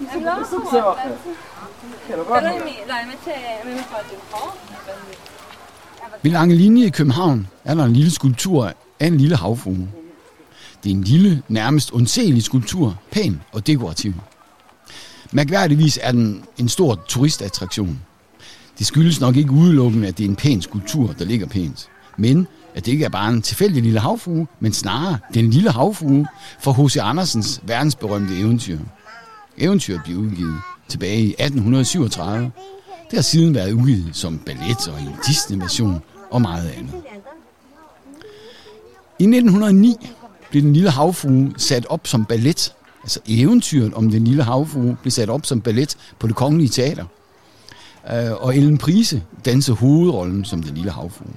Jeg er glad Ved Lange Linje i København er der en lille skulptur af en lille havfrue. Det er en lille, nærmest undselig skulptur, pæn og dekorativ. Mærkværdigvis er den en stor turistattraktion. Det skyldes nok ikke udelukkende, at det er en pæn skulptur, der ligger pænt, men at det ikke er bare en tilfældig lille havfrue, men snarere den lille havfrue fra H.C. Andersens verdensberømte eventyr. Eventyret blev udgivet tilbage i 1837. Det har siden været udgivet som ballet og en Disney-version og meget andet. I 1909 blev den lille havfrue sat op som ballet. Altså eventyret om den lille havfrue blev sat op som ballet på det kongelige teater. Øh, og Ellen Prise dansede hovedrollen som den lille havfrue.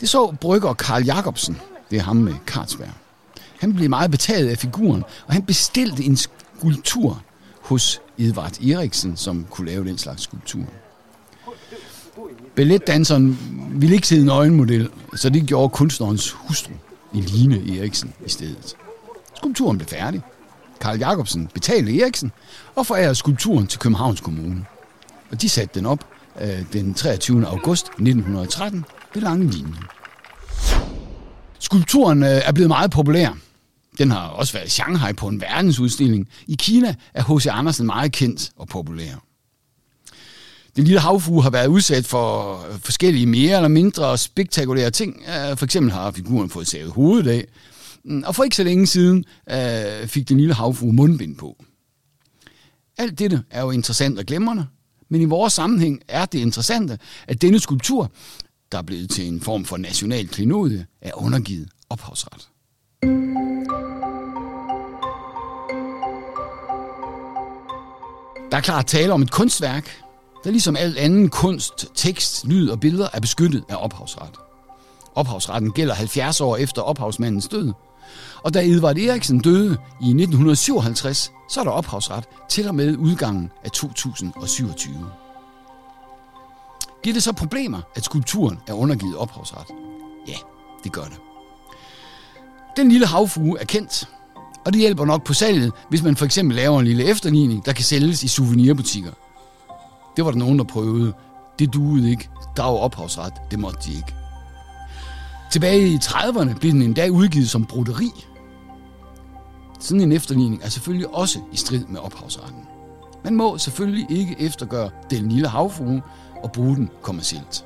Det så brygger Karl Jacobsen, det er ham med Carlsberg. Han blev meget betaget af figuren, og han bestilte en skulptur hos Edvard Eriksen, som kunne lave den slags skulptur. Balletdanseren ville ikke sidde en øjenmodel, så det gjorde kunstnerens hustru, Eline Eriksen, i stedet. Skulpturen blev færdig. Karl Jacobsen betalte Eriksen og forærede skulpturen til Københavns Kommune. Og de satte den op øh, den 23. august 1913 ved Lange Linje. Skulpturen øh, er blevet meget populær. Den har også været i Shanghai på en verdensudstilling. I Kina er H.C. Andersen meget kendt og populær. Den lille havfrue har været udsat for forskellige mere eller mindre spektakulære ting. Øh, for eksempel har figuren fået savet hovedet af. Mm, og for ikke så længe siden øh, fik den lille havfrue mundbind på. Alt dette er jo interessant og glemrende, men i vores sammenhæng er det interessante, at denne skulptur, der er blevet til en form for national klinode, er undergivet ophavsret. Der er klart tale om et kunstværk, der ligesom al anden kunst, tekst, lyd og billeder er beskyttet af ophavsret. Ophavsretten gælder 70 år efter ophavsmandens død. Og da Edvard Eriksen døde i 1957, så er der ophavsret til og med udgangen af 2027. Giver det så problemer, at skulpturen er undergivet ophavsret? Ja, det gør det. Den lille havfrue er kendt, og det hjælper nok på salget, hvis man for eksempel laver en lille efterligning, der kan sælges i souvenirbutikker. Det var der nogen, der prøvede. Det duede ikke. Der var ophavsret. Det måtte de ikke. Tilbage i 30'erne blev den endda udgivet som broderi. Sådan en efterligning er selvfølgelig også i strid med ophavsretten. Man må selvfølgelig ikke eftergøre den lille havfrue og bruge den kommercielt.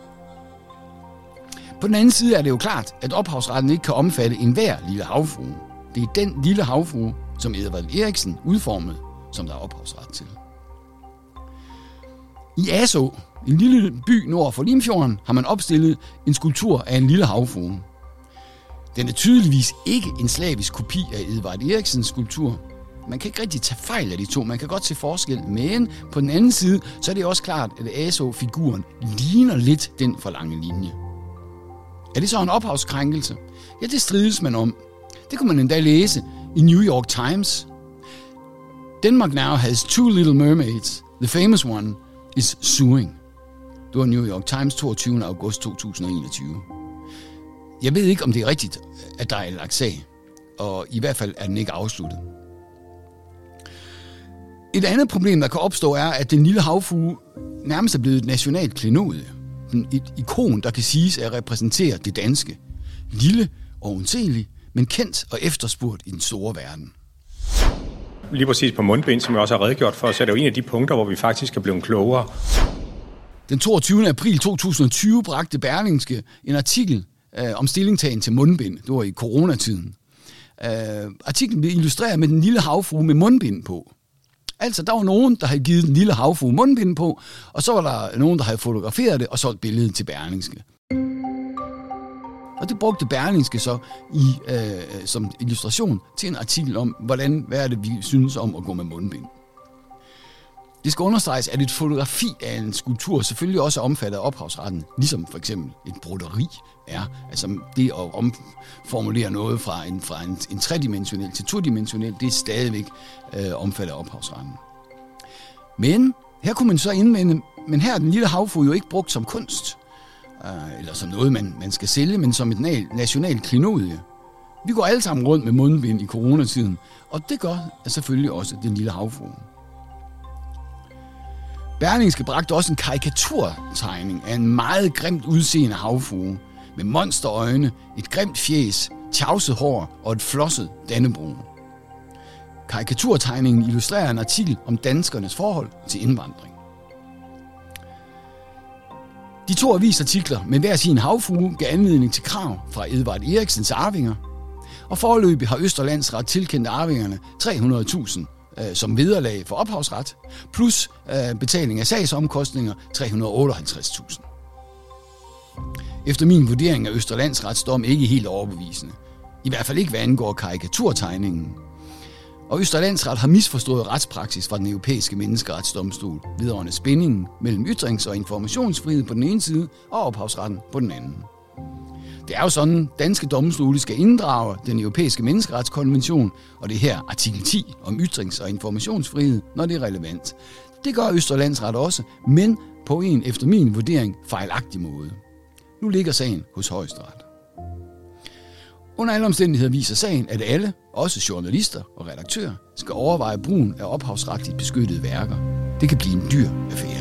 På den anden side er det jo klart, at ophavsretten ikke kan omfatte enhver lille havfrue. Det er den lille havfrue, som Edvard Eriksen udformede, som der er ophavsret til. I Aso, en lille by nord for Limfjorden, har man opstillet en skulptur af en lille havfrue. Den er tydeligvis ikke en slavisk kopi af Edvard Eriksens skulptur. Man kan ikke rigtig tage fejl af de to, man kan godt se forskel, men på den anden side, så er det også klart, at Aso-figuren ligner lidt den for lange linje. Er det så en ophavskrænkelse? Ja, det strides man om. Det kunne man endda læse i New York Times. Denmark now has two little mermaids. The famous one is suing. Det var New York Times 22. august 2021. Jeg ved ikke, om det er rigtigt, at der er lagt sag, og i hvert fald er den ikke afsluttet. Et andet problem, der kan opstå, er, at den lille havfrue nærmest er blevet et nationalt klenode. Et ikon, der kan siges at repræsentere det danske. Lille og undselig, men kendt og efterspurgt i den store verden. Lige præcis på mundbind, som jeg også har redegjort for, så er det jo en af de punkter, hvor vi faktisk er blevet klogere. Den 22. april 2020 bragte Berlingske en artikel øh, om stillingtagen til mundbind. Det var i coronatiden. Øh, artiklen blev illustreret med den lille havfrue med mundbind på. Altså, der var nogen, der havde givet den lille havfrue mundbind på, og så var der nogen, der havde fotograferet det og solgt billedet til Berlingske. Og det brugte Berlingske så i, øh, som illustration til en artikel om, hvordan, hvad er det, vi synes om at gå med mundbind. Det skal understreges, at et fotografi af en skulptur selvfølgelig også er omfattet af ophavsretten, ligesom for eksempel et broderi er. Altså det at omformulere noget fra en, fra en, en tredimensionel til todimensionel, det er stadigvæk øh, omfattet af ophavsretten. Men her kunne man så indvende, men her er den lille havfru jo ikke brugt som kunst, øh, eller som noget, man, man skal sælge, men som et national klinodie. Vi går alle sammen rundt med mundbind i coronatiden, og det gør selvfølgelig også den lille havfrue. Berlingske bragte også en karikaturtegning af en meget grimt udseende havfrue med monsterøjne, et grimt fjes, tjavset hår og et flosset dannebro. Karikaturtegningen illustrerer en artikel om danskernes forhold til indvandring. De to avisartikler med hver sin havfrue gav anledning til krav fra Edvard Eriksens arvinger, og forløbig har Østerlandsret tilkendt arvingerne 300.000 øh, som vederlag for ophavsret, plus øh, betaling af sagsomkostninger 358.000. Efter min vurdering er Østerlandsrets dom ikke helt overbevisende. I hvert fald ikke, hvad angår karikaturtegningen. Og Østerlandsret har misforstået retspraksis fra den europæiske menneskeretsdomstol vedrørende spændingen mellem ytrings- og informationsfrihed på den ene side og ophavsretten på den anden. Det er jo sådan, danske domstole skal inddrage den europæiske menneskeretskonvention, og det her artikel 10 om ytrings- og informationsfrihed, når det er relevant. Det gør Østerlandsret også, men på en efter min vurdering fejlagtig måde. Nu ligger sagen hos højesteret. Under alle omstændigheder viser sagen, at alle, også journalister og redaktører, skal overveje brugen af ophavsretligt beskyttede værker. Det kan blive en dyr affære.